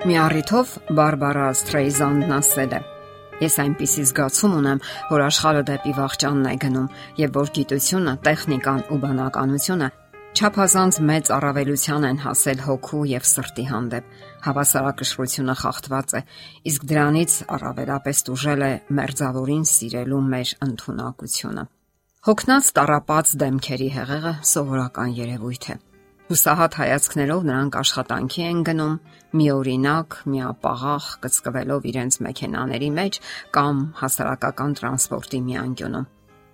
Մի առիթով Բարբարա Սթրեյզանդն ասել է. Ես այնպիսի զգացում ունեմ, որ աշխարհը դեպի վաղճանն է գնում եւ որ գիտությունը, տեխնիկան ու բանականությունը չափազանց մեծ առավելության են հասել հոգու եւ սրտի հանդեպ։ Հավասարակշռությունը խախտված է, իսկ դրանից առավելապես դժել է մերձավորին սիրելու մեր ընտունակությունը։ Հոգնած տարապած դեմքերի հեղեղը սովորական երևույթ է Հուսահատ հայացքներով նրանք աշխատանքի են գնում, միօրինակ, միապաղաղ կծկվելով իրենց մեքենաների մեջ կամ հասարակական տրանսպորտի մի անկյունում։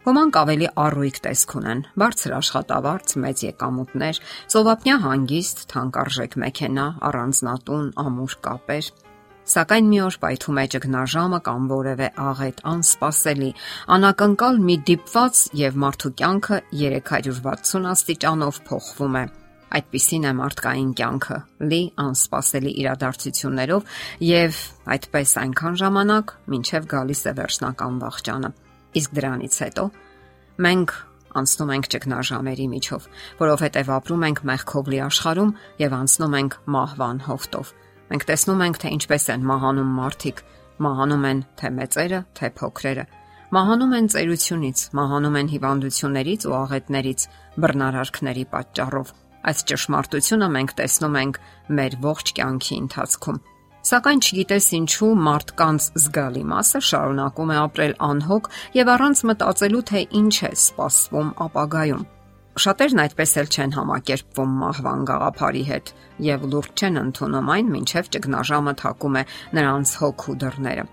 Ոմանք ավելի առույգ տեսք ունեն՝ բարձր աշխատավարձ, մեծ եկամուտներ, ծովափնյա հանգիստ, թանկարժեք մեքենա, առանձնատուն, ամուր կապեր։ Սակայն մի օր պայթում է ճգնաժամը կամ որևէ աղետ անսպասելի, անակնկալ մի դիպված եւ մարդու կյանքը 360 աստիճանով փոխվում է Այդպիսին է մարդկային կյանքը՝ լի անսպասելի իրադարձություններով եւ այդպես այնքան ժամանակ, մինչեւ գալիս է վերջնական վախճանը։ Իսկ դրանից հետո մենք անցնում ենք ճգնաժամերի միջով, որովհետև ապրում ենք մեղքովլի աշխարհում եւ անցնում ենք մահվան հովտով։ Մենք տեսնում ենք, թե ինչպես են մահանում մարդիկ, մահանում են թե մեծերը, թե փոքրերը։ Մահանում են ծերությունից, մահանում են հիվանդություններից ու աղետներից, բռնարարքների պատճառով Այս ճշմարտությունը մենք տեսնում ենք մեր ողջ կյանքի ընթացքում։ Սակայն չգիտես ինչու մարդկանց զգալի մասը շարունակում է ապրել անհոգ եւ առանց մտածելու թե ինչ է սպասվում ապագայում։ Շատերն այդպես էլ չեն համակերպվում մահվան գաղափարի հետ եւ լուրջ չեն ընդունում այն, ինչեվ ճգնաժամը թակում է նրանց հոգու դռները։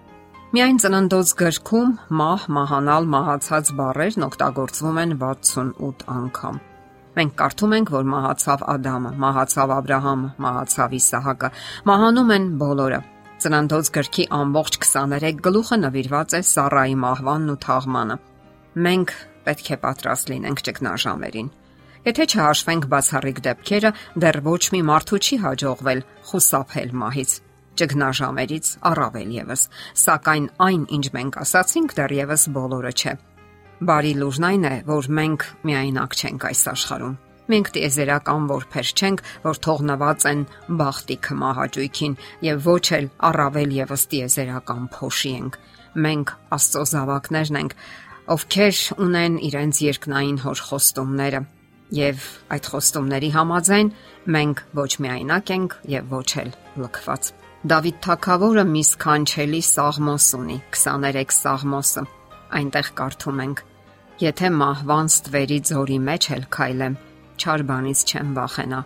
Միայն ծննդոց գրքում մահ, մահանալ, մահացած բառերն օգտագործվում են 68 անգամ։ Մենք կարդում ենք, որ մահացավ Ադամը, մահացավ Աբրահամը, մահացավ Իսահակը, մահանում են բոլորը։ Ծննդոց գրքի ամբողջ 23 գլուխը նվիրված է Սառայի մահվանն ու թաղմանը։ Մենք պետք է պատրաստ լինենք ճգնաժամերին։ Եթե չհաշվենք բացառիկ դեպքերը, դեռ ոչ մի մարդու չի հաջողվել խուսափել մահից ճգնաժամերից առավել եւս, սակայն այն, ինչ մենք ասացինք, դեռևս բոլորը չէ։ Բարի լուրն այն է, որ մենք միայնակ չենք այս աշխարհում։ Մենք տիեզերական որբեր չենք, որ թողնված են բախտի կմահաճույքին եւ ոչ էլ առավել եւս տիեզերական փոշի ենք։ Մենք Աստծո զավակներն ենք, ովքեր ունեն իրենց երկնային հոր խոստումները եւ այդ խոստումների համաձայն մենք ոչ միայնակ ենք եւ ոչ էլ լքված։ Դավիթ Թագավորը մի սքանչելի սաղմոս ունի, 23 սաղմոսը այնտեղ կարդում ենք. Եթե մահվան ստվերի ձորի մեջ էլ քայլեմ, չար բանից չեմ վախենա,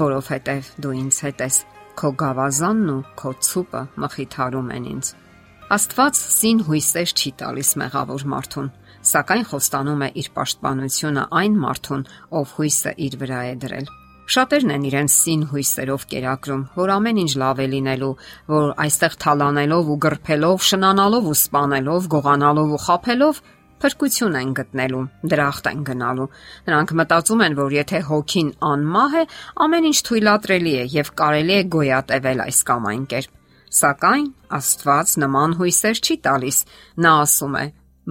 որովհետև դու ինձ հետ ես։ Քո գավազանն ու քո ցուպը մխիթարում են ինձ։ Աստված սին հույսեր չի տալիս մեղավոր մարդուն, սակայն խոստանում է իր պաշտպանությունը այն մարդուն, ով հույսը իր վրա է դրել։ Շատերն են իրենց սին հույսերով կերակրում, որ ամեն ինչ լավ է լինելու, որ այստեղ թալանելով ու գրփելով, շնանալով ու սپانելով, գողանալով ու խափելով փրկություն են գտնելու, դրախտ են գնալու։ Նրանք մտածում են, որ եթե հոգին անմահ է, ամեն ինչ թույլատրելի է եւ կարելի է գոյատևել այս կամ այն կերպ։ Սակայն Աստված նման հույսեր չի տալիս։ Նա ասում է.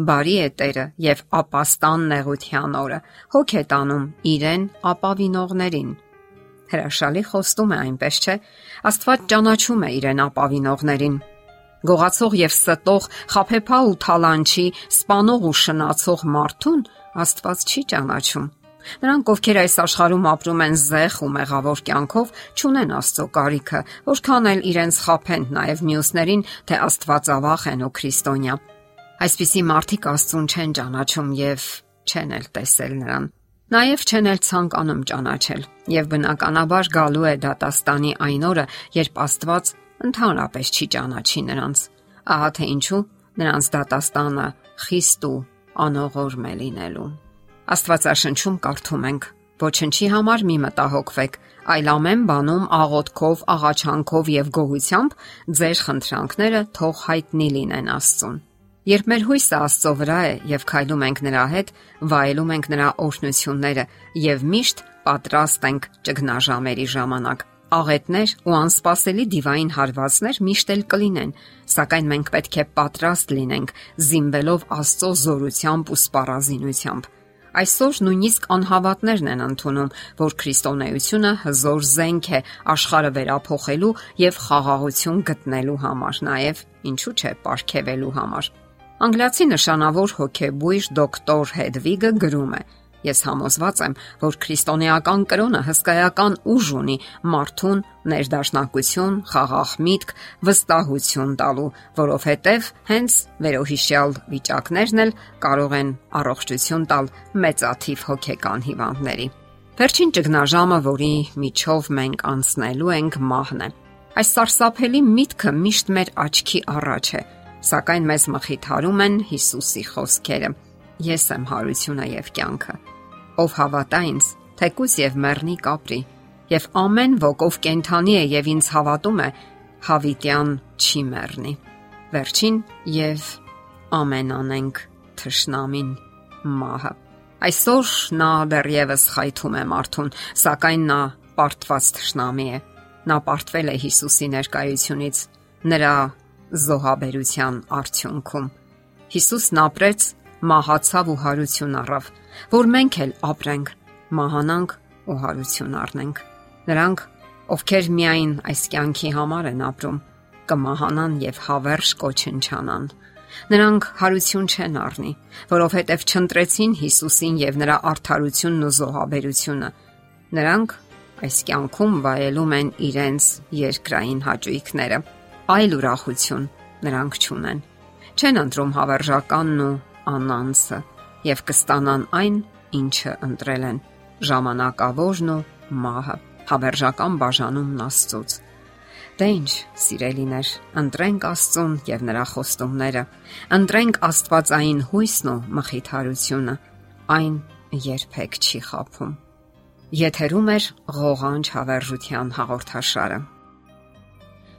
Բարի է Տերը եւ ապաստան նեղության օրը։ Հոգ է տանում իրեն ապավինողներին Հրաշալի խոստում է այնպես չէ։ Աստված ճանաչում է իրեն ապավինողներին գողացող եւ ստող, խափեփալ ու թալանչի, սպանող ու շնացող մարդուն Աստված չի ճանաչում։ Նրանք, ովքեր այս աշխարհում ապրում են զեղ ու մեղավոր կյանքով, չունեն Աստծո կարիքը, որքան էլ իրենց խափեն նաև մյուսներին, թե Աստվածավախ են ու քրիստոնյա։ Այսպիսի մարդիկ Աստծուն չեն ճանաչում եւ չեն էլ տեսել նրան։ Նաև չեն էլ ցանկանում ճանաչել, եւ բնականաբար գալու է դատաստանի այն օրը, երբ Աստված ընդհանրապես չի ճանաչի նրանց։ Ահա թե ինչու նրանց դատաստանը խիստ ու անողորմ է լինելու։ Աստվածաշնչում կարդում ենք. Ոչնչի համար մի մտահոգվեք, այլ ամեն բանում աղոթքով, աղաչանքով եւ գողությամբ ձեր խնդրանքները թող հայտնի լինեն Աստծուն։ Երբ մեր հույսը Աստծո վրա է եւ քայլում ենք նրա հետ, վայելում ենք նրա օրհնությունները եւ միշտ պատրաստ ենք ճգնաժամերի ժամանակ։ Աղետներ ու անսպասելի դիվային հարվածներ միշտ էլ կլինեն, սակայն մենք պետք է պատրաստ լինենք զինվելով Աստծո զորությամբ ու սպառազինությամբ։ Այսօր նույնիսկ անհավատներն են ընդունում, որ քրիստոնեությունը հզոր զենք է աշխարհը վերափոխելու եւ խաղաղություն գտնելու համար, նաեւ ինչու՞ չէ, ապարգևելու համար։ Անգլիացի նշանավոր հոգեբույժ դոկտոր Հեդվիգը գրում է. Ես համոզված եմ, որ քրիստոնեական կրոնը հսկայական ուժ ունի մարդուն ներդաշնակություն, խաղաղ միտք, վստահություն տալու, որովհետև հենց վերոհիշյալ վիճակներն էլ կարող են առողջություն տալ մեծաթիվ հոգեկան հիվանդների։ Վերջին ճգնաժամը, որի միջով մենք անցնելու ենք, մահն է։ Այս սարսափելի միտքը միշտ մեր աչքի առաջ է, սակայն մեզ մխիթարում են Հիսուսի խոսքերը. Ես եմ հարությունը եւ կյանքը ով հավատա ինձ, թեկուս եւ մեռնի կապրի, եւ ամեն ոք ով կենթանի է եւ ինձ հավատում է, հավիտյան չի մեռնի։ Վերջին եւ ամեն անենք թշնամին մահը։ Այսօր նա դեռևս խայթում է մարդուն, սակայն նա պարտված թշնամի է։ Նա պարտվել է Հիսուսի ներկայությունից նրա զոհաբերության արդյունքում։ Հիսուսն ապրեց մահացավ ու հարություն առավ, որ մենք էլ ապրենք, մահանանք ու հարություն առնենք։ Նրանք, ովքեր միայն այս կյանքի համար են ապրում, կմահանան եւ հավերժ կոչնչանան։ Նրանք հարություն չեն առնի, որովհետև չընտրեցին Հիսուսին եւ նրա արդարությունն ու զոհաբերությունը։ Նրանք այս կյանքում վայելում են իրենց երկրային հաճույքները։ Այլ ուրախություն նրանք չունեն։ Չեն ընտրում հավերժականն ու անանցը եւ կստանան այն, ինչը ընտրել են՝ ժամանակավորն ու մահը, հավերժական բաժանումն Աստծոց։ Դե ինչ, սիրելիներ, ընտրենք Աստծուն եւ նրա խոստումները, ընտրենք Աստվածային հույսն ու մխիթարությունը։ Այն երբեք չի խափում։ Եթերում է ղողանջ հավերժության հաղորդաշարը։